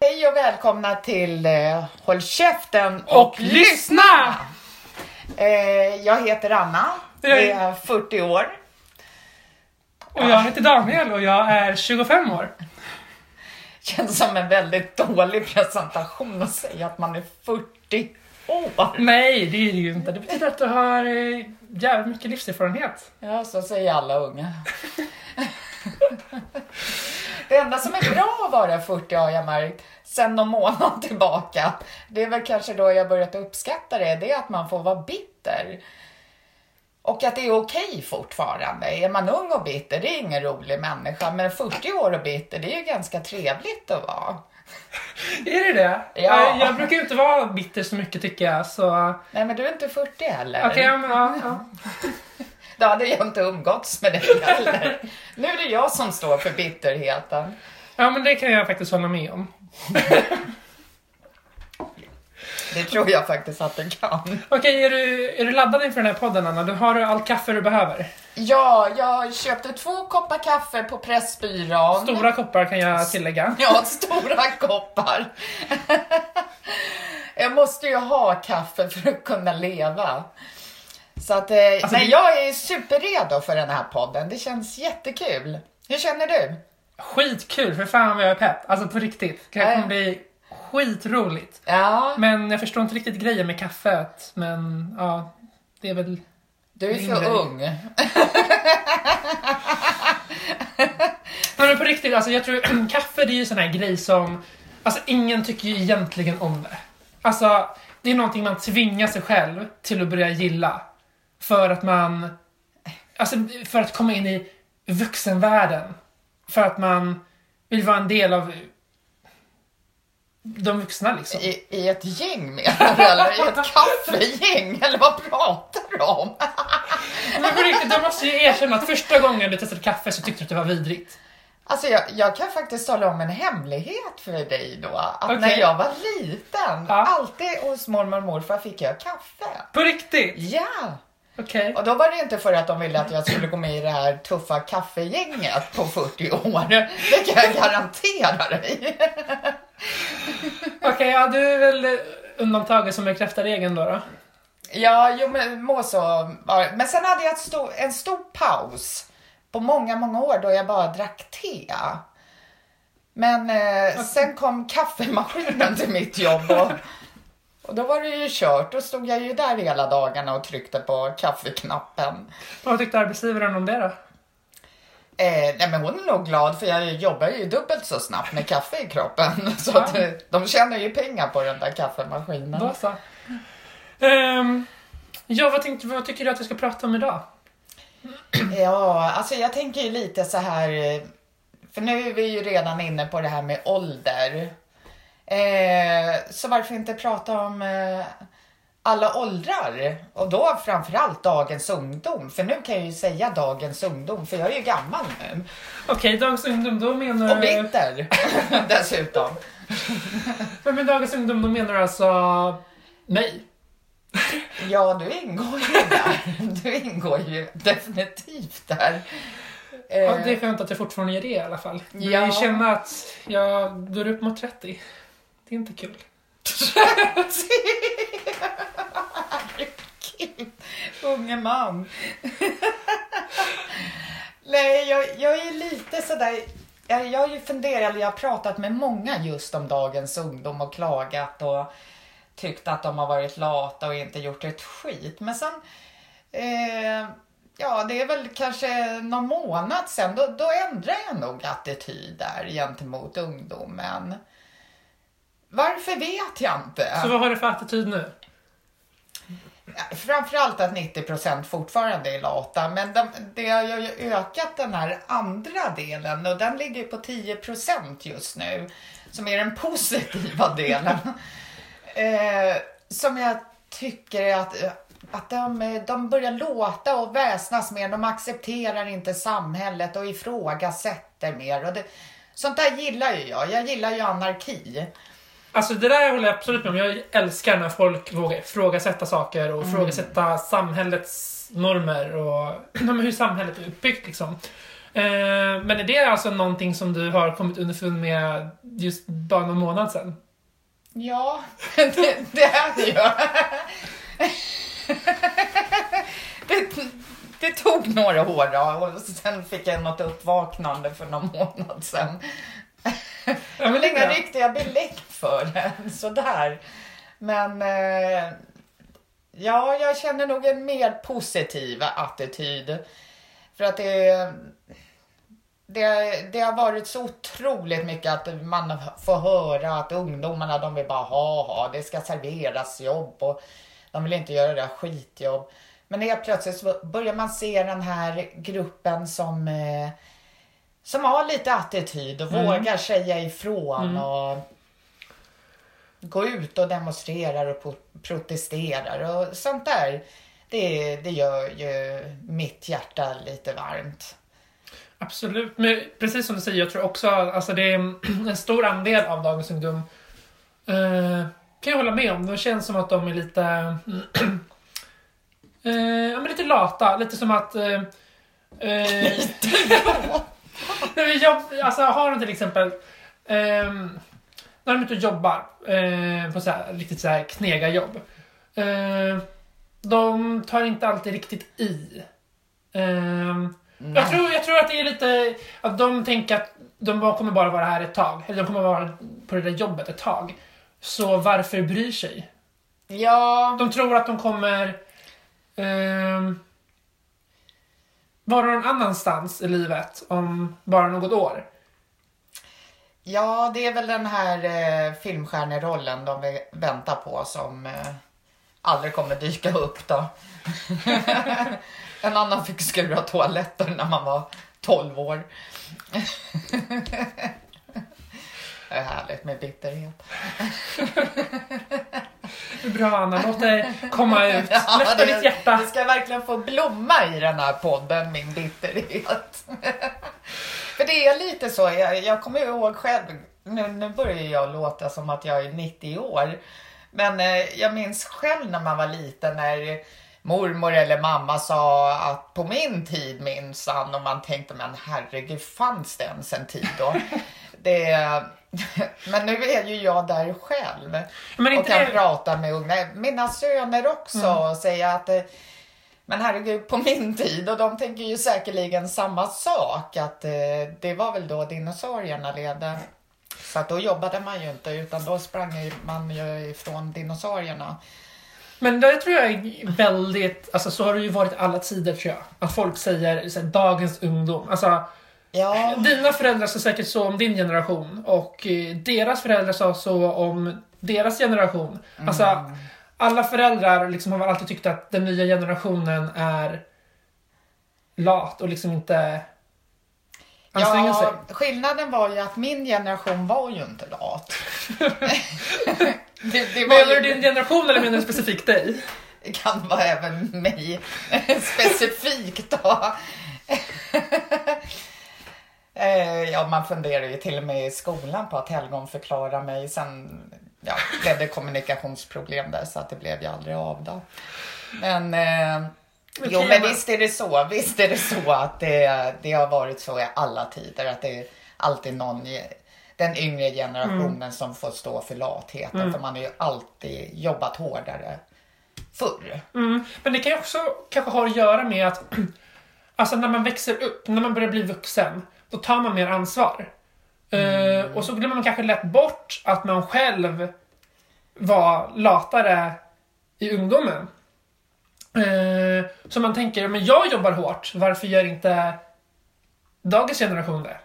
Hej och välkomna till eh, Håll käften och, Och lyssna! Eh, jag heter Anna, Jag är 40 år. Och jag heter Daniel och jag är 25 år. Känns som en väldigt dålig presentation att säga att man är 40 år. Nej, det är det ju inte. Det betyder att du har eh, jävligt mycket livserfarenhet. Ja, så säger alla unga. Det enda som är bra att vara 40 har jag märkt sen någon månad tillbaka. Det är väl kanske då jag börjat uppskatta det. Det är att man får vara bitter. Och att det är okej fortfarande. Är man ung och bitter, det är ingen rolig människa. Men 40 år och bitter, det är ju ganska trevligt att vara. Är det det? Ja. Jag, brukar inte vara bitter så mycket tycker jag, så... Nej, men du är inte 40 heller. Okej, men ja, ja. Då hade jag inte umgåtts med dig heller. Nu är det jag som står för bitterheten. ja, men det kan jag faktiskt hålla med om. Det tror jag faktiskt att det kan. Okej, är, du, är du laddad inför den här podden Anna? Du har allt kaffe du behöver. Ja, jag köpte två koppar kaffe på Pressbyrån. Stora koppar kan jag tillägga. Ja, stora koppar. jag måste ju ha kaffe för att kunna leva. Så att, eh, Alltså, nej, jag är superredo för den här podden. Det känns jättekul. Hur känner du? Skitkul, för fan vad jag är pepp. Alltså på riktigt. Det kommer bli skitroligt. Ja, Men jag förstår inte riktigt grejen med kaffet. Men ja, det är väl... du är för ung. Nej, men på riktigt, alltså jag tror kaffe det är ju sån här grej som... Alltså ingen tycker ju egentligen om det. Alltså, det är någonting man tvingar sig själv till att börja gilla. För att man... Alltså, för att komma in i vuxenvärlden. För att man vill vara en del av de vuxna liksom. I, I ett gäng menar du? Eller i ett kaffegäng? Eller vad pratar du om? Men på riktigt, du måste ju erkänna att första gången du testade kaffe så tyckte du att det var vidrigt. Alltså jag, jag kan faktiskt tala om en hemlighet för dig då. Att Okej. när jag var liten, Ja. alltid hos mormor och morfar fick jag kaffe. På riktigt? Ja! Okej. Och då var det inte för att de ville att jag skulle gå med i det här tuffa kaffegänget på 40 år. Det kan jag garantera dig. Okej, ja du är väl undantaget som bekräftar regeln då, då? Ja, jo men må så. Men sen hade jag stor, en stor paus på många, många år då jag bara drack te. Men eh, sen kom kaffemaskinen till mitt jobb och, och då var det ju kört. Då stod jag ju där hela dagarna och tryckte på kaffeknappen. Vad tyckte arbetsgivaren om det då? Eh, nej men hon är nog glad för jag jobbar ju dubbelt så snabbt med kaffe i kroppen. Så att, eh, de tjänar ju pengar på den där kaffemaskinen. Då så. Ehm, ja, vad, tänkte, vad tycker du att vi ska prata om idag? Ja, alltså jag tänker ju lite så här, eh, för nu är vi ju redan inne på det här med ålder. Eh, så varför inte prata om eh, alla åldrar? Och då framförallt dagens ungdom. För nu kan jag ju säga dagens ungdom, för jag är ju gammal nu. Okej, dagens ungdom, då menar Och du... bitter dessutom. Men med dagens ungdom, då menar du alltså mig? Ja, du ingår ju där. Du ingår ju definitivt där. Eh, Ja, det är skönt att jag fortfarande gör det i alla fall. Jag Ja. ju känna att jag går upp mot 30. Det är inte kul. Herregud, unge man. Nej, jag, jag är lite sådär... Jag, jag har ju funderat, eller jag har pratat med många just om dagens ungdom och klagat och tyckt att de har varit lata och inte gjort ett skit. Men sen, eh, ja det är väl kanske någon månad sen, då, då ändrar jag nog attityd där gentemot ungdomen. Varför vet jag inte. Så vad har du för attityd nu? Framförallt att 90% fortfarande är lata, men de, det har ju ökat den här andra delen och den ligger på 10% just nu, som är den positiva delen. eh, som jag tycker att, att de, de börjar låta och väsnas mer, de accepterar inte samhället och ifrågasätter mer. Och det, sånt där gillar ju jag, jag gillar ju anarki. Alltså det där håller jag absolut med om. Jag älskar när folk vågar ifrågasätta saker och ifrågasätta samhällets normer och hur samhället är uppbyggt liksom. Eh, men är det alltså någonting som du har kommit underfund med just bara någon månad sedan? Ja, det, det är det ju. Det, det tog några år då, och sen fick jag något uppvaknande för någon månad sedan. Ja, Jag har inga riktiga belägg för det, sådär. Men eh, ja, jag känner nog en mer positiv attityd. För att det, det, det har varit så otroligt mycket att man får höra att ungdomarna de vill bara ha, ha, det ska serveras jobb och de vill inte göra det skitjobb. Men helt plötsligt så börjar man se den här gruppen som eh, som har lite attityd och Mm. vågar säga ifrån och gå ut och demonstrerar och protesterar och sånt där. Det, det gör ju mitt hjärta lite varmt. Absolut. Men precis som du säger, jag tror också alltså det är en stor andel av dagens ungdom eh, kan jag hålla med om. Det känns som att de är lite eh, lite lata. Lite som att eh, eh, när jobb, alltså har de till exempel ehm, när de är ute och jobbar eh, på så här, riktigt så här knega jobb. Eh, de tar inte alltid riktigt i. Ehm, jag, tror, jag tror att det är lite att de tänker att de kommer bara vara här ett tag. Eller de kommer vara på det där jobbet ett tag. Så varför bryr sig? Ja, De tror att de kommer ehm, vara någon annanstans i livet om bara något år. ja, det är väl den här eh, filmstjärnerollen de väntar på som eh, aldrig kommer dyka upp då. en annan fick skura toaletter när man var 12 år. det är härligt med bitterhet. Bra Anna, låt det komma ut. Ja, Lätta ditt hjärta. Det ska verkligen få blomma i den här podden, min bitterhet. För det är lite så, jag, jag kommer ihåg själv, nu, nu börjar jag låta som att jag är 90 år. Men eh, jag minns själv när man var liten när mormor eller mamma sa att på min tid minsann och man tänkte men herregud fanns det ens en tid då? Det, men nu är ju jag där själv Men och kan det, prata med unga. Mina söner också och säga att eh, men herregud på min tid och de tänker ju säkerligen samma sak att eh, det var väl då dinosaurierna levde. Så att då jobbade man ju inte utan då sprang man ju ifrån dinosaurierna. men det tror jag är väldigt, alltså så har det ju varit alla tider tror jag. Att folk säger här, dagens ungdom. Alltså, Ja, dina föräldrar sa säkert så om din generation och eh, deras föräldrar sa så om deras generation. Alltså, alla föräldrar liksom har alltid tyckt att den nya generationen är lat och liksom inte anstränger sig. ja skillnaden var ju att min generation var ju inte lat. det, det Menar du din generation eller menar du specifikt dig? Det kan vara även mig specifikt då. Eh, ja, man funderar ju till och med i skolan på att helgon förklara mig. Sen ja, blev det kommunikationsproblem där så att det blev ju aldrig av då. Men, eh, jo, Okej, men men- visst är det så. Visst är det så att det, det har varit så i alla tider. Att det är alltid någon i den yngre generationen som får stå för latheten. För man har ju alltid jobbat hårdare förr. Mm. Men det kan ju också kanske ha att göra med att alltså när man växer upp, när man börjar bli vuxen, då tar man mer ansvar. Eh, och så glömmer man kanske lätt bort att man själv var latare i ungdomen. Eh, så man tänker, men jag jobbar hårt, varför gör inte dagens generation det?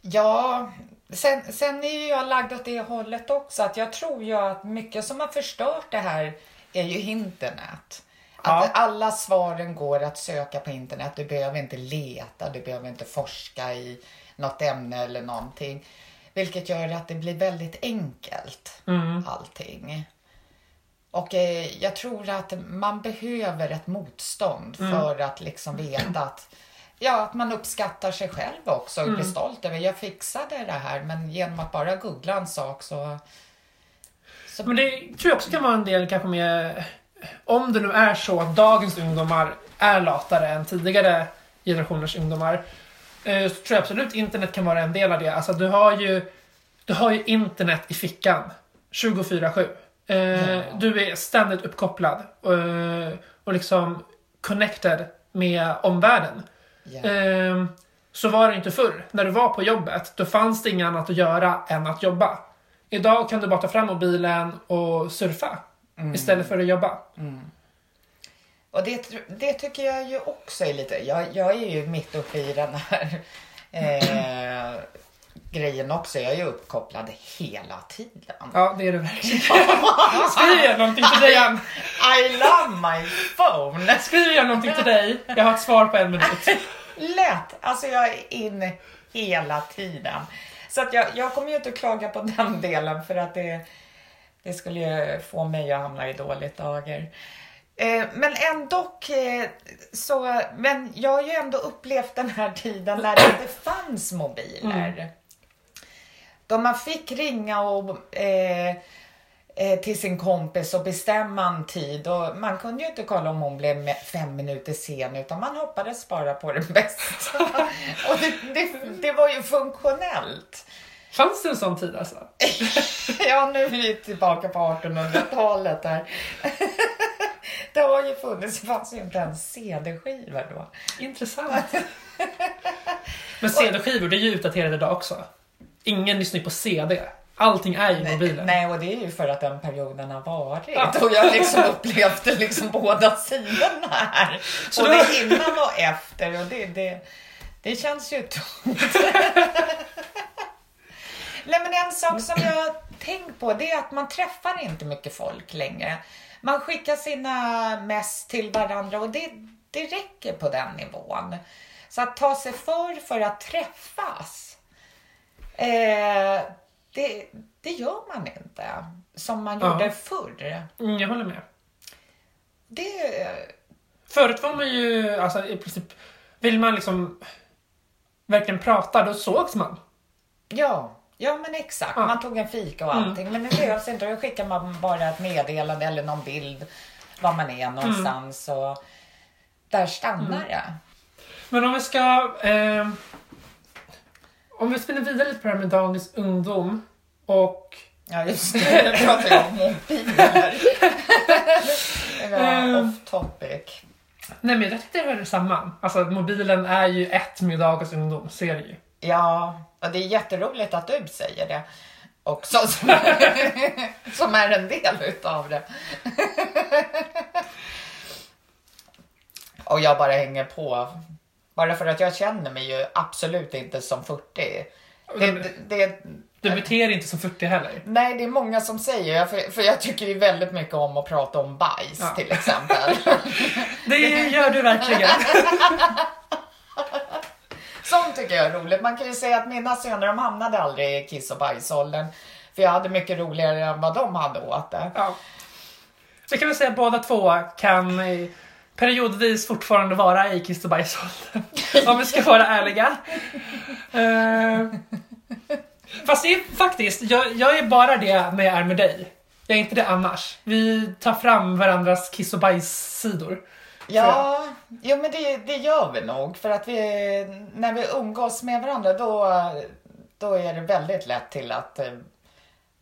Ja, sen, sen är ju jag lagd åt det hållet också. Att jag tror ju att mycket som har förstört det här är ju internet. Att Ja. alla svaren går att söka på internet. Du behöver inte leta, du behöver inte forska i något ämne eller någonting. Vilket gör att det blir väldigt enkelt, Mm. allting. Och eh, jag tror att man behöver ett motstånd för att liksom veta att Ja, att man uppskattar sig själv också och blir stolt över jag fixade det här men genom att bara googla en sak så Men det tror jag också kan vara en del kanske med... Om det nu är så att dagens ungdomar är latare än tidigare generationers ungdomar. eh, Så tror jag absolut internet kan vara en del av det. Alltså du har ju, du har ju internet i fickan. 24-7. Eh, Ja. Du är ständigt uppkopplad. eh, Och liksom connected med omvärlden. Ja. Så var det inte förr. När du var på jobbet, då fanns det inget annat att göra än att jobba. Idag kan du bara ta fram mobilen och surfa istället för att jobba. Och det, det tycker jag ju också är lite... Jag, jag är ju mitt uppe i den här eh, grejen också. Jag är ju uppkopplad hela tiden. Ja, det är det verkligen. Skriv gärna någonting till dig, Ann. I love my phone! Skriv gärna någonting till dig. Jag har ett svar på en minut. Lätt! Alltså jag är inne hela tiden. Så att jag, jag kommer ju inte att klaga på den delen för att det, det skulle ju få mig att hamna i dåligt dagar. Eh, men ändå eh, så, men jag har ju ändå upplevt den här tiden när det inte fanns mobiler. Då man fick ringa och eh, eh, till sin kompis och bestämma en tid. Och man kunde ju inte kolla om hon blev fem minuter sen utan man hoppades bara på det bästa. och det, det, det var ju funktionellt. Fanns det en sån tid alltså? Ja, nu är vi tillbaka på 1800-talet här. Det har ju funnits, det fanns ju inte ens CD-skivor då. Intressant. Men CD-skivor, det är ju utdaterat idag också. Ingen lyssnar ju på CD. Allting är ju mobilen. Nej, och det är ju för att den perioden har varit. Ja. Och jag liksom upplevt det liksom båda sidorna här. Så och då- innan och efter och det, det, det känns ju tomt. Nej, men en sak som jag tänkt på det är att man träffar inte mycket folk längre. Man skickar sina mess till varandra och det, det räcker på den nivån. Så att ta sig för för att träffas, eh, det, det gör man inte som man Ja. gjorde förr. Mm, jag håller med. Det, Förut var man ju, alltså i princip, vill man liksom verkligen prata, då sågs man. ja, ja men exakt. Ja. Man tog en fika och allting. Men det behövs inte. Då skickar man bara ett meddelande eller någon bild var man är någonstans. Och där stannar det. Men om vi ska... Eh, om vi spinner vidare lite på det här med dagens ungdom och... Ja, just det. Jag pratar ju om mobiler. Ehm. off topic. Nej men jag tyckte det hörde samman. Alltså mobilen är ju ett med dagens ungdom, så är det ju. Ja, och det är jätteroligt att du säger det också. Som, som är en del utav det. Och jag bara hänger på. Bara för att jag känner mig ju absolut inte som 40. Det, det, det, Du beter dig inte som 40 heller. nej, det är många som säger, för, för jag tycker ju väldigt mycket om att prata om bajs Ja. till exempel. Det gör du verkligen. Sånt tycker jag är roligt. Man kan ju säga att mina söner de hamnade aldrig i kiss och bajsåldern. För jag hade mycket roligare än vad de hade åt det. Ja. Vi kan väl säga att båda två kan periodvis fortfarande vara i kiss och bajsåldern. Om vi ska vara ärliga. Eh, fast det är faktiskt, jag, jag är bara det när jag är med dig. Jag är inte det annars. Vi tar fram varandras kiss och bajssidor. Ja, jo, men det, det gör vi nog. För att vi, när vi umgås med varandra då, då är det väldigt lätt till att eh,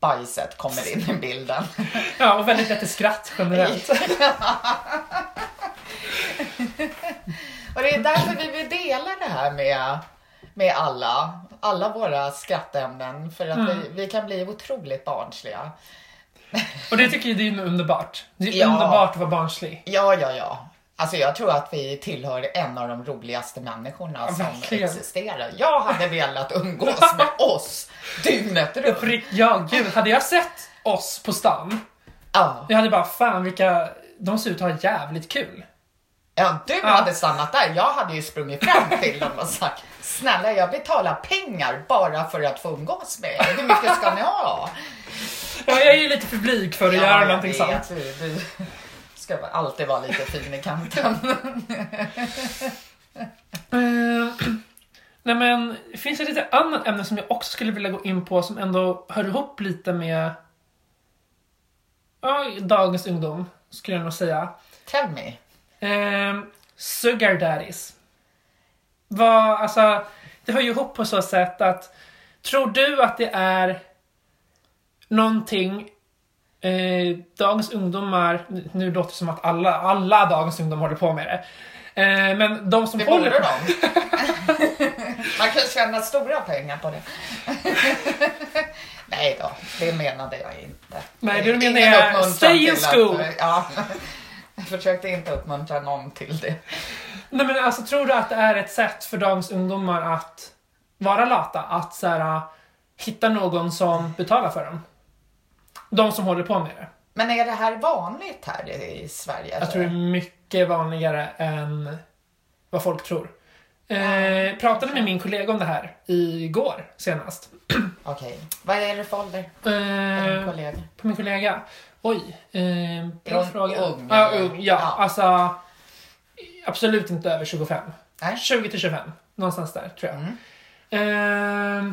bajset kommer in i bilden. Ja, och väldigt lätt till skratt generellt. Och det är därför vi vill dela det här med, med alla. Alla våra skrattämnen. För att vi, vi kan bli otroligt barnsliga. Och det tycker jag det är underbart. Det är Ja. underbart att vara barnslig. Ja, ja, ja. Alltså jag tror att vi tillhör en av de roligaste människorna Ja, som verkligen. existerar. Jag hade velat umgås med oss dygnet runt. Ja, gud. Hade jag sett oss på stan, Ja, jag hade bara fan vilka... De ser ut att ha jävligt kul. ja du Ja. hade stannat där. Jag hade ju sprungit fram till dem och sagt Snälla, jag betalar pengar bara för att få umgås med er. Hur mycket ska ni ha? Ja, jag är ju lite för blyg för att göra jag någonting vet. sånt. Du, du ska alltid vara lite fin i kanten. Eh, nej men, finns det lite annat ämne som jag också skulle vilja gå in på som ändå hör ihop lite med ja, dagens ungdom, skulle jag nog säga. Tell me. Eh, sugar daddies. Vad, alltså, det hör ju ihop på så sätt att tror du att det är någonting eh, dagens ungdomar, nu låter det som att alla, alla dagens ungdomar håller på med det. Eh, men de som Det håller borde de. Man kan tjäna stora pengar på det. Nej då, det menade jag inte. Nej, det du menar är stay in till att- school. ja, jag försökte inte uppmuntra någon till det. Nej men alltså tror du att det är ett sätt för dagens ungdomar att vara lata? Att så här, hitta någon som betalar för dem? De som håller på med det. Men är det här vanligt här i Sverige? Jag tror det är mycket vanligare än vad folk tror. Eh, pratade med min kollega om det här igår senast. Okej, vad är det för ålder? på din Eh, kollega? på min kollega. Oj, eh, bra Ung- fråga. ung, ja, eller? ung, ja, Ja. alltså absolut inte över 25. Nej. 20 till 25, någonstans där tror jag. Mm. Eh,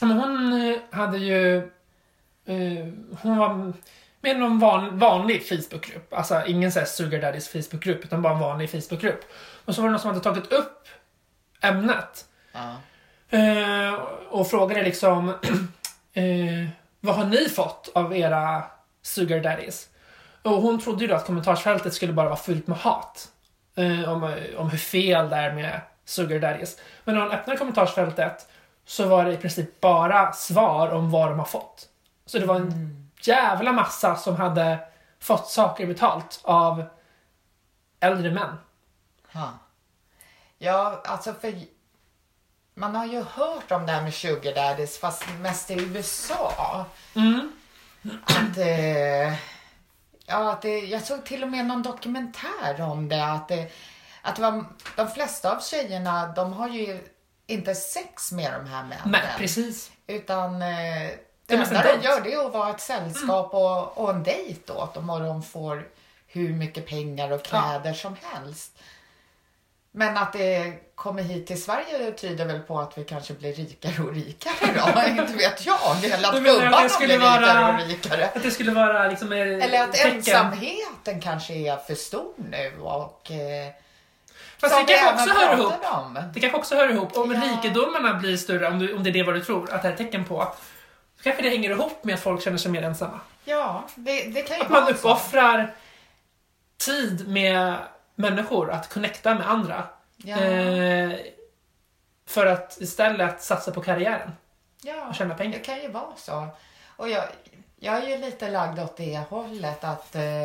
men hon hade ju... Eh, hon var med i någon van, vanlig Facebookgrupp. Alltså ingen sån här Sugar Daddys Facebookgrupp, utan bara en vanlig Facebookgrupp. Och så var det någon som hade tagit upp ämnet. Ja. Eh, och frågade liksom eh, Vad har ni fått av era Sugar Daddies? Och hon trodde ju då att kommentarsfältet skulle bara vara fullt med hat. Eh, om, om hur fel det är med Sugar Daddies. Men när hon öppnade kommentarsfältet så var det i princip bara svar om vad de har fått. Så det var en jävla massa som hade fått saker betalt av äldre män. Ja. ja, alltså för man har ju hört om det här med sugar daddies fast mest i USA. Mm. Att, eh, ja, att det, jag såg till och med någon dokumentär om det. Att, det, att det var, de flesta av tjejerna de har ju inte sex med de här männen. Nej, precis. Utan eh, Det enda de gör det är att vara ett sällskap och, och en dejt åt dem och de får hur mycket pengar och kläder som helst. Men att det kommer hit till Sverige tyder väl på att vi kanske blir rikare och rikare då? inte vet jag. Eller att gubbarna blir vara- rikare och rikare. Att det skulle vara liksom... eh, Eller att tecken. ensamheten kanske är för stor nu och... Eh, Fast det kanske också hör ihop. om. Det kanske också hör ihop. Om Ja. rikedomarna blir större, om, du, om det är det vad du tror, att det är ett tecken på, kanske det hänger ihop med att folk känner sig mer ensamma. Ja, det, det kan ju Att man vara så. uppoffrar tid med människor, att connecta med andra. Ja, Eh, för att istället satsa på karriären ja. och tjäna pengar. Det kan ju vara så. Och jag, jag är ju lite lagd åt det hållet att eh,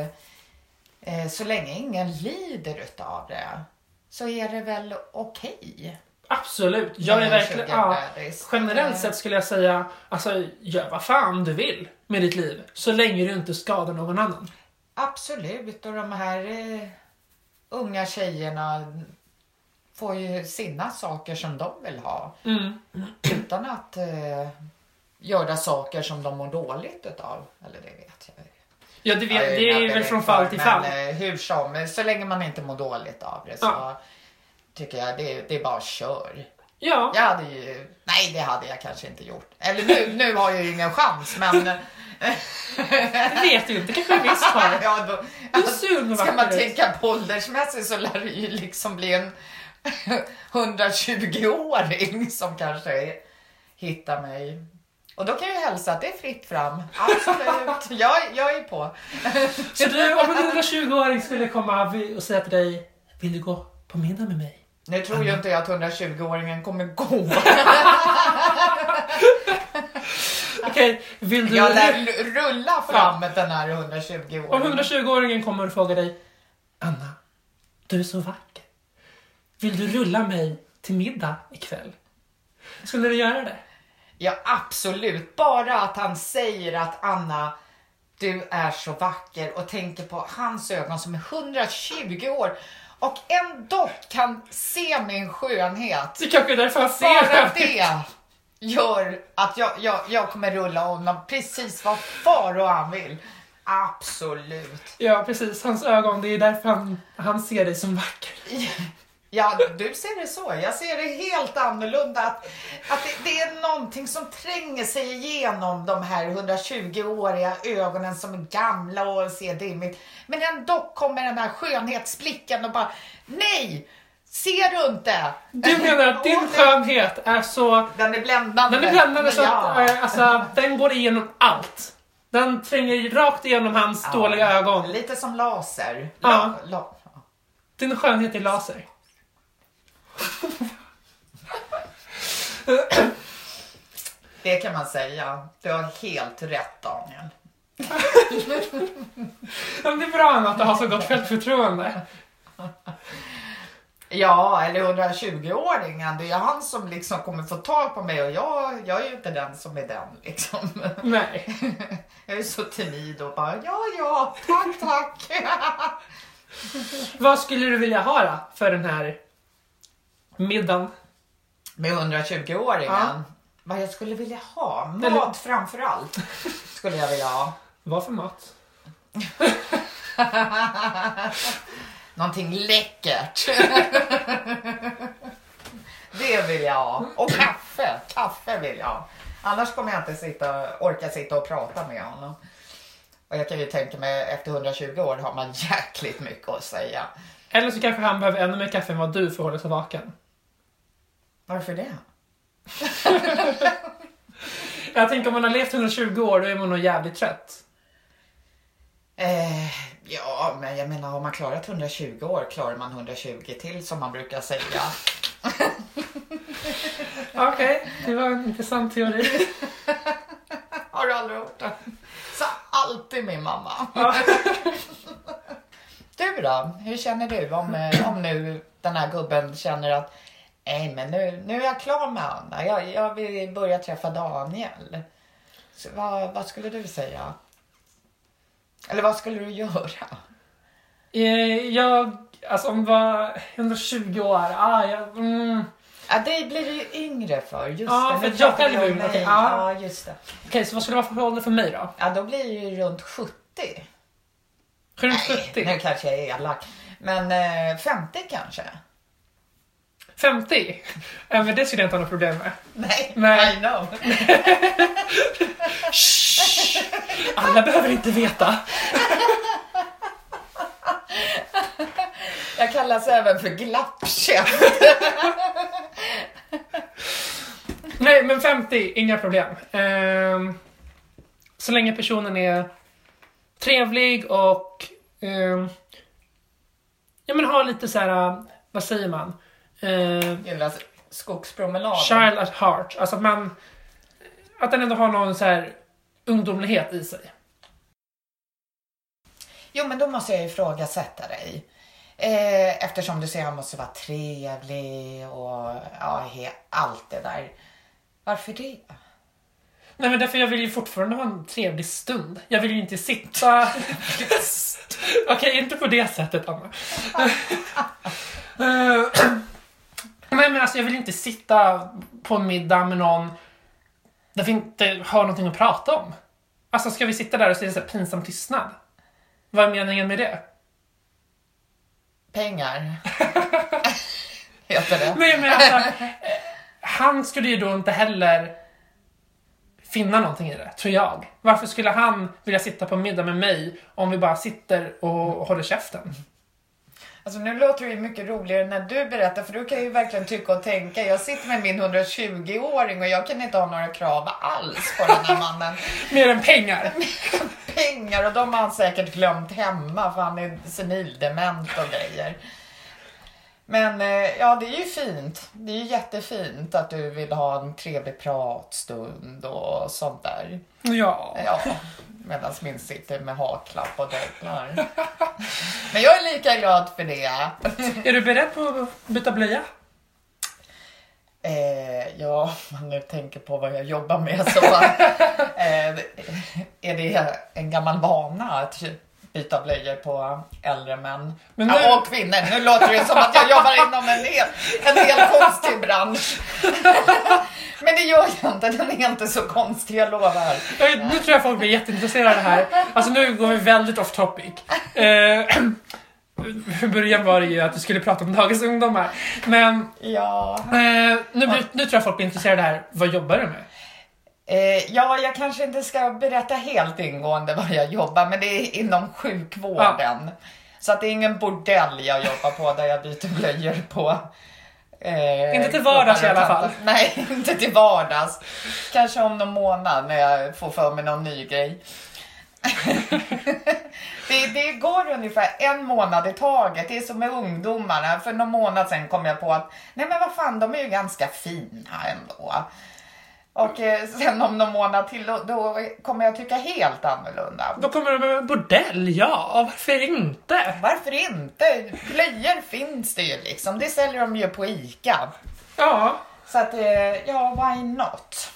eh, så länge ingen lider utav det så är det väl okej. Absolut. Jag är verkligen... Ja, generellt sett skulle jag säga, alltså gör vad fan du vill med ditt liv. Så länge du inte skadar någon annan. Absolut. Och de här eh, unga tjejerna får ju sina saker som de vill ha Mm. utan att eh, göra saker som de mår dåligt utav. Eller det vet jag. Ja, det, vet, Jag det är väl från fall till fall. Men eh, hur som, så länge man inte mår dåligt av det så Ja. Tycker jag det, det är bara kör. Ja. Jag hade ju, nej det hade jag kanske inte gjort. Eller nu, nu har jag ju ingen chans men Det vet du inte. kanske visst har. ja, då, Du är så ung och ska man tänka på åldersmässigt så lär det ju liksom bli en 120-åring som kanske hittar mig. Och då kan jag hälsa att det är fritt fram. Absolut, jag, jag är på. Så du, om en 120-åring skulle komma och säga till dig, vill du gå på middag med mig? Nu tror ju inte jag att 120-åringen kommer gå. Okej, vill du... Jag lär rulla fram den här 120-åringen. Om 120-åringen kommer och frågar dig, Anna, du är så vacker. Vill du rulla mig till middag ikväll? Skulle du göra det? Ja, absolut. Bara att han säger att Anna, du är så vacker och tänker på hans ögon som är 120 år och ändå kan se min skönhet. Det kanske är därför han ser Bara det gör att jag, jag, jag kommer rulla honom precis vad far och han vill. Absolut. Ja, precis. Hans ögon, det är därför han, han ser dig som vacker. Ja, du ser det så. Jag ser det helt annorlunda. Att, att det, det är någonting som tränger sig igenom de här 120-åriga ögonen som är gamla och ser dimmigt. Men ändå kommer den här skönhetsblicken och bara, nej! Ser du inte? Du menar att din skönhet är så... Den är bländande. Den är bländande så Ja. att eh, alltså, den går igenom allt. Den tränger rakt igenom hans Ja. dåliga ögon. Lite som laser. Ja. La, la, Din skönhet är laser. Det kan man säga. Du har helt rätt Daniel. Men det är bra att du har så gott självförtroende. Ja, eller 120-åringen. Det är han som liksom kommer få tag på mig och jag, jag är ju inte den som är den liksom. Nej. Jag är så timid och bara ja, ja, tack, tack. Vad skulle du vilja ha då för den här middagen? Med 120-åringen. Ja. Vad jag skulle vilja ha? Mat Eller- framför allt. Skulle jag vilja ha. Vad för mat? Någonting läckert. Det vill jag ha. Och kaffe. Kaffe vill jag ha. Annars kommer jag inte sitta, orka sitta och prata med honom. Och jag kan ju tänka mig efter 120 år har man jäkligt mycket att säga. Eller så kanske han behöver ännu mer kaffe än vad du för att hålla sig vaken. Varför det? Jag tänker om man har levt 120 år, då är man nog jävligt trött. Eh, ja, men jag menar har man klarat 120 år klarar man 120 till som man brukar säga. Okej, det var en intressant teori. Har du aldrig hört det? Så alltid min mamma. Du då? Hur känner du om, eh, om nu den här gubben känner att nej men nu, nu är jag klar med Anna. Jag, jag vill börja träffa Daniel. Så vad, vad skulle du säga? Eller vad skulle du göra? Eh, Jag, alltså om det var 120 år, ah, jag, mm. Ja, dig blir du ju yngre för. Just Ja, det. för jag själv är yngre, ja. Ja, just det. Okej, så vad skulle det vara för ålder för mig då? Ja, då blir det ju runt 70. Runt Nej, 70? nu kanske jag är elak. Men eh, 50 kanske? 50? Ja, men det skulle jag inte ha något problem med. Nej, Nej. I know. Alla behöver inte veta. Jag kallas även för glappkäft. Nej, men 50, inga problem. Ehm, så länge personen är trevlig och ehm, ja, men har lite så här, vad säger man? Uh, Gillar skogspromenader. child at heart. Alltså att man, att den ändå har någon så här ungdomlighet i sig. Jo, men då måste jag ifrågasätta dig. Eh, eftersom du säger att han måste vara trevlig och ja, he, allt det där. Varför det? Nej men därför jag vill ju fortfarande ha en trevlig stund. Jag vill ju inte sitta... Okej, inte på det sättet Anna. Eh, Nej men alltså jag vill inte sitta på en middag med någon där vi inte har någonting att prata om. Alltså ska vi sitta där och så är det så pinsam tystnad? Vad är meningen med det? Pengar. Heter det. Nej men alltså, han skulle ju då inte heller finna någonting i det, tror jag. Varför skulle han vilja sitta på middag med mig om vi bara sitter och håller käften? Alltså nu låter det ju mycket roligare när du berättar för du kan ju verkligen tycka och tänka. Jag sitter med min 120-åring och jag kan inte ha några krav alls på den här mannen. Mer än pengar. Pengar och de har han säkert glömt hemma för han är senildement och grejer. Men eh, ja, det är ju fint. Det är ju jättefint att du vill ha en trevlig pratstund och sånt där. Ja. Ja, medan min sitter med haklapp och dreglar. Men jag är lika glad för det. Är du beredd på att byta blöja? Eh, ja, man nu tänker på vad jag jobbar med så eh, är det en gammal vana att byta blöjor på äldre män. Men nu- Ja, och kvinnor. Nu låter det som att jag jobbar inom en hel, en hel konstig bransch. Men det gör jag inte. Den är inte så konstig, jag lovar. Eh, Nu tror jag folk blir jätteintresserade här. Alltså nu går vi väldigt off topic. Eh, från början var det ju att du skulle prata om dagens ungdomar. Men Ja. eh, nu, nu tror jag folk blir intresserade här. Vad jobbar du med? Eh, ja, jag kanske inte ska berätta helt ingående vad jag jobbar men det är inom sjukvården. Så att det är ingen bordell jag jobbar på där jag byter blöjor på. Eh, Inte till vardags i alla fall. Nej, inte till vardags. Kanske om någon månad när jag får för mig någon ny grej. det, det går ungefär en månad i taget. Det är som med ungdomarna. För någon månad sedan kom jag på att nej men vad fan, de är ju ganska fina ändå. Och eh, sen om någon månad till då, då kommer jag tycka helt annorlunda. Då kommer du med bordell, ja. Varför inte? Varför inte? Blöjor finns det ju liksom. Det säljer de ju på ICA. Ja. Så att, eh, ja, why not?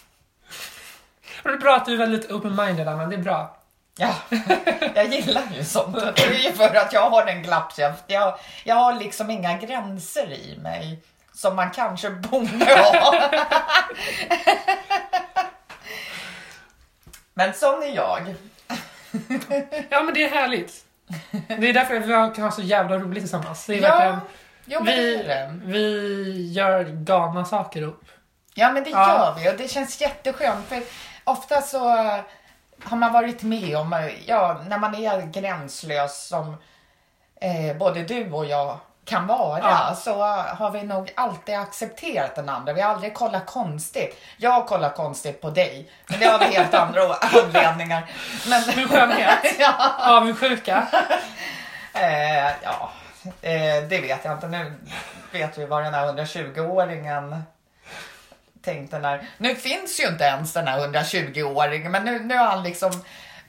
Och det är bra att du är väldigt open-minded, Anna. Det är bra. Ja, jag gillar ju sånt. Det är ju för att jag har en glappkäft. Jag, jag har liksom inga gränser i mig. Som man kanske borde ha. Men sån är jag. Ja, men det är härligt. Det är därför vi kan ha så jävla roligt tillsammans. Det är Ja, verkligen... jo det Vi, det. vi gör galna saker ihop. Ja men det Ja. gör vi och det känns jätteskönt för ofta så har man varit med om, ja när man är gränslös som eh, både du och jag kan vara Ja. så har vi nog alltid accepterat den andra. Vi har aldrig kollat konstigt. Jag kollar konstigt på dig, men det har vi helt andra anledningar. Men, Min skönhet. ja, Avundsjuka. eh, ja, eh, det vet jag inte. Nu vet vi vad den här 120-åringen tänkte när... Nu finns ju inte ens den här 120-åringen, men nu, nu har han liksom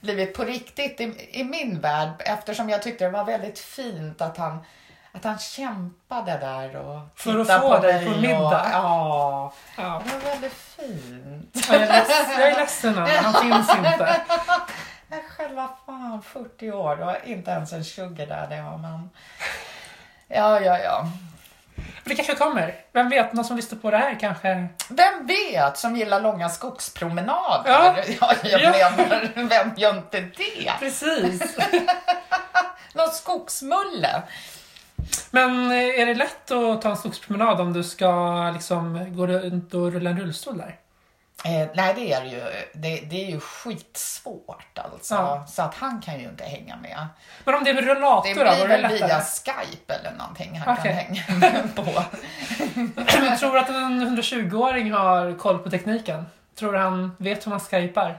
blivit på riktigt i, i min värld eftersom jag tyckte det var väldigt fint att han att han kämpade där och För att få dig på och- middag. Ja, Ja. det var väldigt fint. Jag är, leds- jag är ledsen Anna, han finns inte. Jag själv var fan 40 år och inte ens en sugar där det har man. Ja, ja, ja. Det kanske kommer. Vem vet, någon som lyssnar på det här kanske... Vem vet som gillar långa skogspromenader? Ja. Ja, jag Ja. menar, vem gör inte det? Precis. Någon skogsmulle? Men eh, är det lätt att ta en skogspromenad om du ska liksom gå runt och rulla en rullstol där? Eh, nej, det är det ju. Det, det är ju skitsvårt alltså. Ja. Så att han kan ju inte hänga med. Men om det är med Det rullator då? blir Var det väl lättare? via Skype eller någonting han Okej. kan hänga med på. Jag tror att en 120-åring har koll på tekniken. Tror du han vet hur man skypar?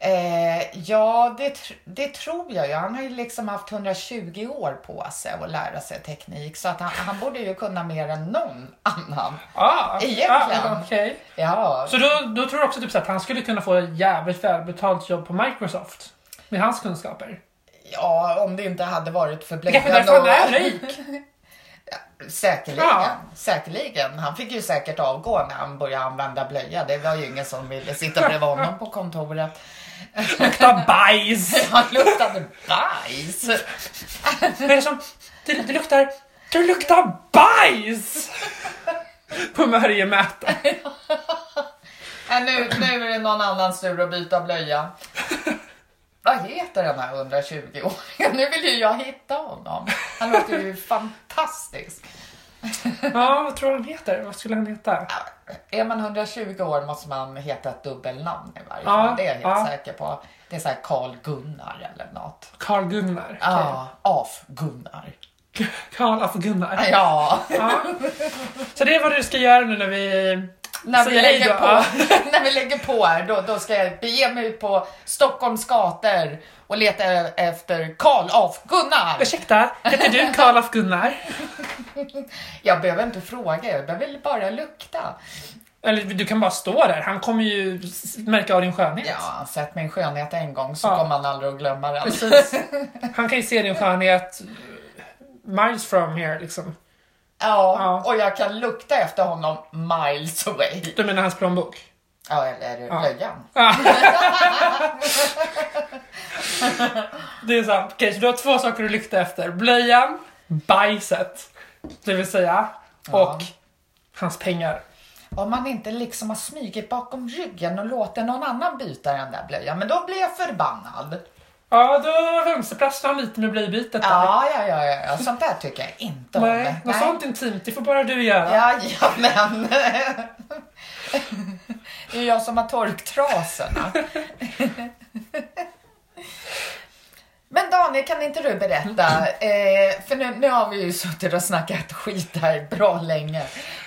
Eh, ja, det, det tror jag ju. Han har ju liksom haft 120 år på sig att lära sig teknik. Så att han, han borde ju kunna mer än någon annan. Ah, Egentligen. Ah, okej. Ja, Så då, då tror du också typ så att han skulle kunna få ett jävligt välbetalt jobb på Microsoft? Med hans kunskaper? ja om det inte hade varit för han är rik? Säkerligen, Ja. säkerligen. Han fick ju säkert avgå när han började använda blöja. Det var ju ingen som ville sitta bredvid honom på kontoret. Luktar bajs! Han luktade bajs. Vad är det som... Det, det luktar... Det luktar bajs! På Mörjemäta. Äh, nu, nu är det någon annans tur att byta blöja. Vad heter den här 120-åringen? Nu vill ju jag hitta honom. Han låter ju fantastisk. Ja, vad tror du han heter? Vad skulle han heta? Är man 120 år måste man heta ett dubbelnamn i varje Ja, fall. Det är jag helt ja. säker på. Det är såhär Carl Gunnar eller något. Carl Gunnar. Ja, Af-Gunnar. Carl af Gunnar. Ja, Ja. Så det är vad du ska göra nu när vi när vi, lägger på, när vi lägger på här då, då ska jag bege mig ut på Stockholms gator och leta efter Karl Af-Gunnar. Ursäkta, heter du Carl af Gunnar? Jag behöver inte fråga, jag behöver bara lukta. Eller du kan bara stå där, han kommer ju märka av din skönhet. Ja, han sett min skönhet en gång så Ja. kommer han aldrig att glömma den. Precis. Han kan ju se din skönhet miles from here liksom. Ja, Ja. och jag kan lukta efter honom miles away. Du menar hans plånbok? Ja, eller Ja. blöjan. Ja. det är sant. Okej, så du har två saker du luktar efter. Blöjan, bajset. Det vill säga. Ja. Och hans pengar. Om man inte liksom har smugit bakom ryggen och låter någon annan byta den där blöjan, men då blir jag förbannad. Ja, då vänsterprasslar han lite med blöjbytet. Ja, ja, ja, ja. Sånt där tycker jag inte om. Nej, något sånt intimt, det får bara du göra. Ja, ja, men. Det är jag som har torktrasorna. Men Daniel, kan inte du berätta? Eh, för nu, nu har vi ju suttit och snackat skit här bra länge.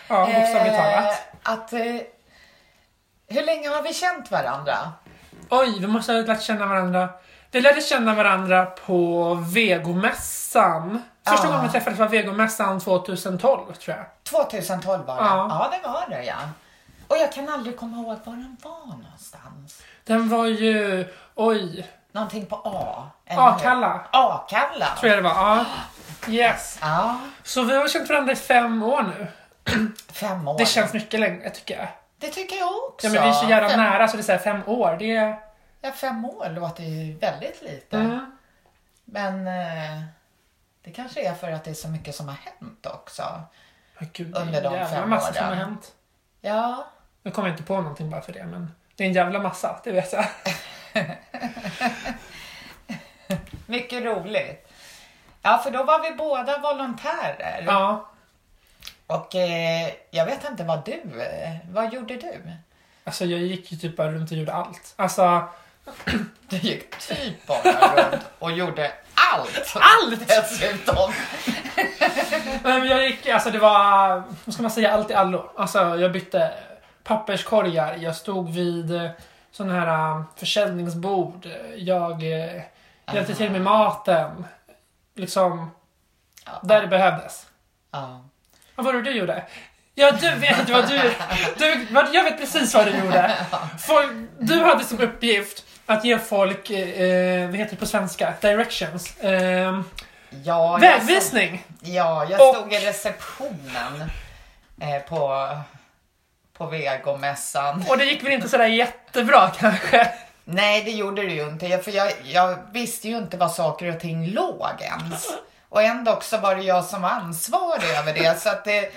Ja, bokstavligt Eh, talat. Att, eh, hur länge har vi känt varandra? Oj, vi måste ha lärt känna varandra. Vi lärde känna varandra på vegomässan. Första gången vi träffades var vegomässan 2012, tror jag. 2012 var det. Ja. Ja, det var det ja. Och jag kan aldrig komma ihåg var den var någonstans. Den var ju... Oj. Någonting på A. Akalla, Akalla. tror jag det var. Ja. Yes. Ja, Så vi har känt varandra i fem år nu. fem år. Det känns mycket längre, tycker jag. Det tycker jag också. Ja, men vi är så jävla fem, nära, så det är så fem år. Det är... Ja, fem år låter ju väldigt lite. Mm. Men eh, det kanske är för att det är så mycket som har hänt också. Men Gud, Under de fem massa som har åren. hänt. Ja, Nu kommer jag inte på någonting bara för det, men det är en jävla massa, det vet jag. mycket roligt. Ja, för då var vi båda volontärer. Ja. Och eh, jag vet inte vad du, eh, vad gjorde du? Alltså jag gick ju typ bara runt och gjorde allt. Alltså, Du gick typ bara runt och gjorde allt. Allt! Dessutom. Nej, men jag gick, alltså det var, vad ska man säga, allt i allo. Alltså jag bytte papperskorgar, jag stod vid sådana här eh, försäljningsbord, jag eh, hjälpte till med maten. Liksom, där det behövdes. Ja. Vad var det du gjorde? Ja, du vet vad du... du jag vet precis vad du gjorde. Folk, du hade som uppgift att ge folk, eh, vad heter det på svenska? Directions. Eh, Ja, jag vägvisning. Ja, jag Och- stod i receptionen eh, på, på vegomässan. Och det gick väl inte sådär jättebra kanske? Nej, det gjorde det ju inte. För jag, jag visste ju inte var saker och ting låg ens. Och ändå så var det jag som var ansvarig över det. Så att det,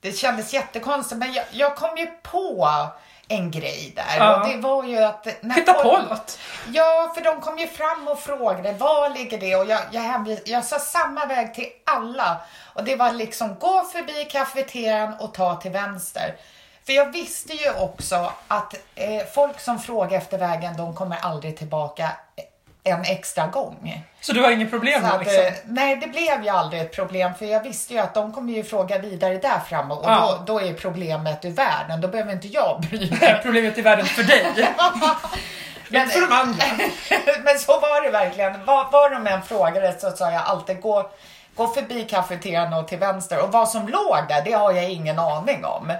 det kändes jättekonstigt. Men jag, jag kom ju på en grej där. Ja. Och det var ju att... när Hitta på något. Ja, för de kom ju fram och frågade var ligger det och jag, jag, hänvis, jag sa samma väg till alla. Och det var liksom gå förbi kafeterian och ta till vänster. För jag visste ju också att eh, folk som frågar efter vägen, de kommer aldrig tillbaka en extra gång. Så du har inget problem att, liksom? eh, nej, det blev ju aldrig ett problem för jag visste ju att de kommer ju fråga vidare där framme och Ja. då, då är problemet ur världen. Då behöver inte jag bry mig. Problemet i världen för dig. Men- Inte för de andra. Men så var det verkligen. Var, var de än frågade så sa jag alltid gå, gå förbi kafeterian och till vänster. Och vad som låg där, det har jag ingen aning om.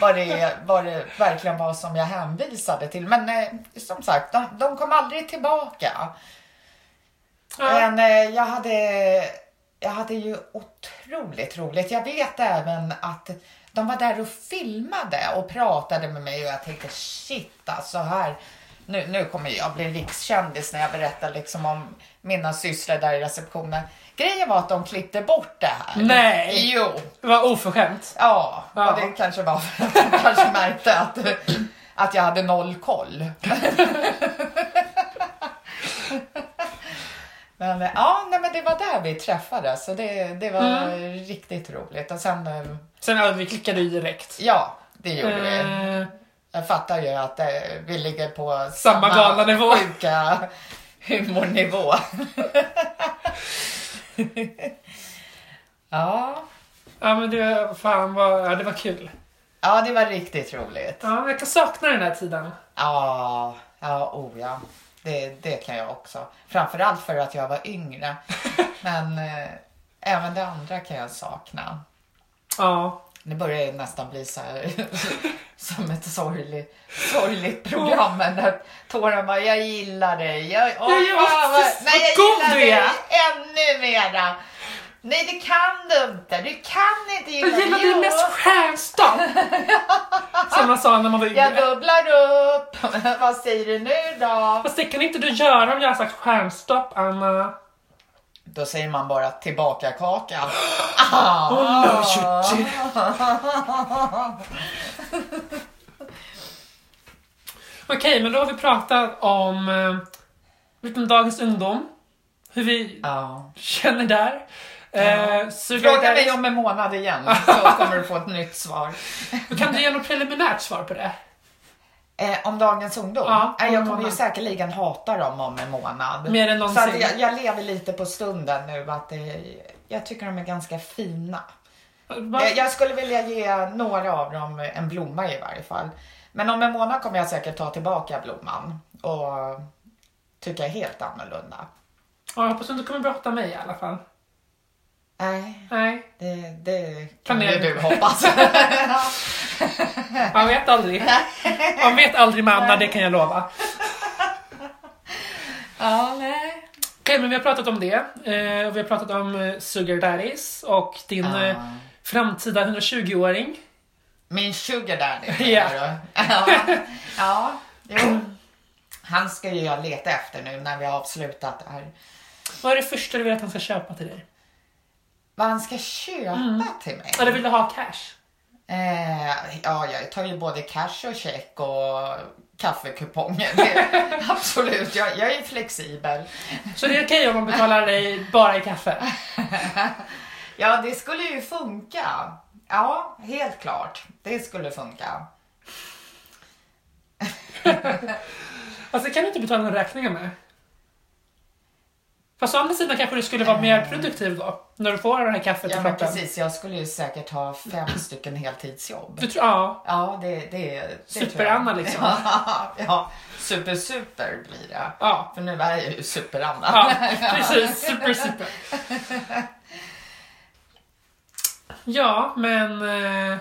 Vad det, vad det verkligen var som jag hänvisade till. Men eh, som sagt, de, de kom aldrig tillbaka. Ja. Men eh, jag hade, jag hade ju otroligt roligt. Jag vet även att de var där och filmade och pratade med mig och jag tänkte shit alltså här. Nu, nu kommer jag bli rikskändis när jag berättar liksom om mina systrar där i receptionen. Grejen var att de klippte bort det här. Nej. Jo. Det var oförskämt. Ja, Ja. och det kanske var för att de kanske märkte att, att jag hade noll koll. men ja, nej, men det var där vi träffades så det, det var riktigt roligt. Och sen, eh, Sen ja, vi klickade ju direkt. ja, det gjorde vi. Eh, Jag fattar ju att eh, vi ligger på Samma galna nivå. sjuka humornivå. ja. ja men det, fan var, ja, det var kul. ja, det var riktigt roligt. Ja, jag kan sakna den här tiden. Ja, ja, oh ja. Det, det kan jag också. Framförallt för att jag var yngre. Men eh, även det andra kan jag sakna. Ja. Det börjar ju nästan bli så här som ett sorgligt, sorgligt program. Men där tåren bara, jag gillar dig. Jag, åh, Ja, ja, fan, vad, nej, jag gillar dig är. ännu mera. Nej, det kan du inte. Du kan inte gilla Jag gillar din mest stjärnstopp. Som man sa när man var Jag yngre. dubblar upp. Vad säger du nu då? Fast det kan inte du göra om jag har sagt stjärnstopp, Anna. Då säger man bara tillbaka kaka. Oh Chuchi. Okej, men då har vi pratat om... eh, dagens ungdom. Hur vi Ja. känner där. Eh, Sugar Fråga mig om en månad igen så kommer du få ett nytt svar. Kan du ge något preliminärt svar på det? Eh, om dagens ungdom? Ja, eh, jag kommer ju månad. säkerligen hata dem om en månad. Mer än Så någonsin. att jag, jag lever lite på stunden nu. Att det, jag tycker de är ganska fina. Eh, Jag skulle vilja ge några av dem en blomma i varje fall. Men om en månad kommer jag säkert ta tillbaka blomman och tycka helt annorlunda. Ja, jag hoppas du inte kommer brotta mig i alla fall. Nej, Nej, det, det kan ju du hoppas. man vet aldrig. Man vet aldrig med Anna, det kan jag lova. ja, nej. Okej, men vi har pratat om det. Eh, vi har pratat om eh, Sugar Daddies och din eh, Ja. framtida 120-åring. Min sugar daddy Ja. ja. ja, jo. Han ska ju jag leta efter nu när vi har avslutat det här. Vad är det första du vill att han ska köpa till dig? Vad han ska köpa Mm. till mig? Eller vill du ha cash? Eh, ja, jag tar ju både cash och check och kaffekuponger. Absolut, jag, jag är flexibel. Så det är okej om man betalar dig bara i kaffe? Ja, det skulle ju funka. Ja, helt klart. Det skulle funka. Alltså kan du inte betala några räkningar med? Fast å andra sidan kanske du skulle vara mer produktiv då? När du får det här kaffet i Ja, men kroppen. precis. Jag skulle ju säkert ha fem stycken heltidsjobb. Du tror, ja. Ja, det, det, det. Super-Anna liksom. ja, super-super blir det. Ja, För nu är jag ju super-Anna. ja precis. Super, super. Ja, men... eh,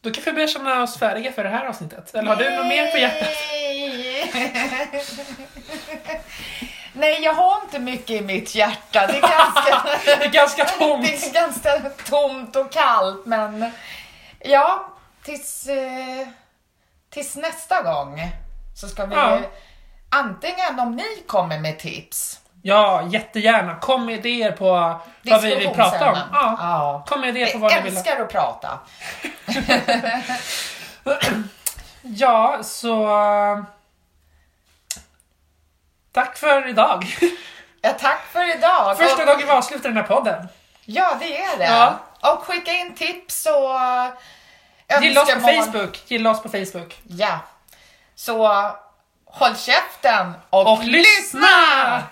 Då kanske vi börjar känna oss färdiga för det här avsnittet. Eller har du något mer på hjärtat? Nej. Jag har inte mycket i mitt hjärta. Det är ganska, Det är ganska tomt. det är ganska tomt och kallt, men ja, tills, eh, tills nästa gång så ska vi Ja. antingen om ni kommer med tips, Ja, jättegärna. Kom med idéer på vad vi vill prata om. Ja. Ja. Kom med idéer på vad ni vill. älskar att prata. Ja, så... Tack för idag. Ja, tack för idag. Första gången vi avslutar den här podden. Ja, det är det. Ja. Och skicka in tips och Gilla oss på önskemål. Facebook. Gilla oss på Facebook. Ja. Så håll käften och, Och lyssna!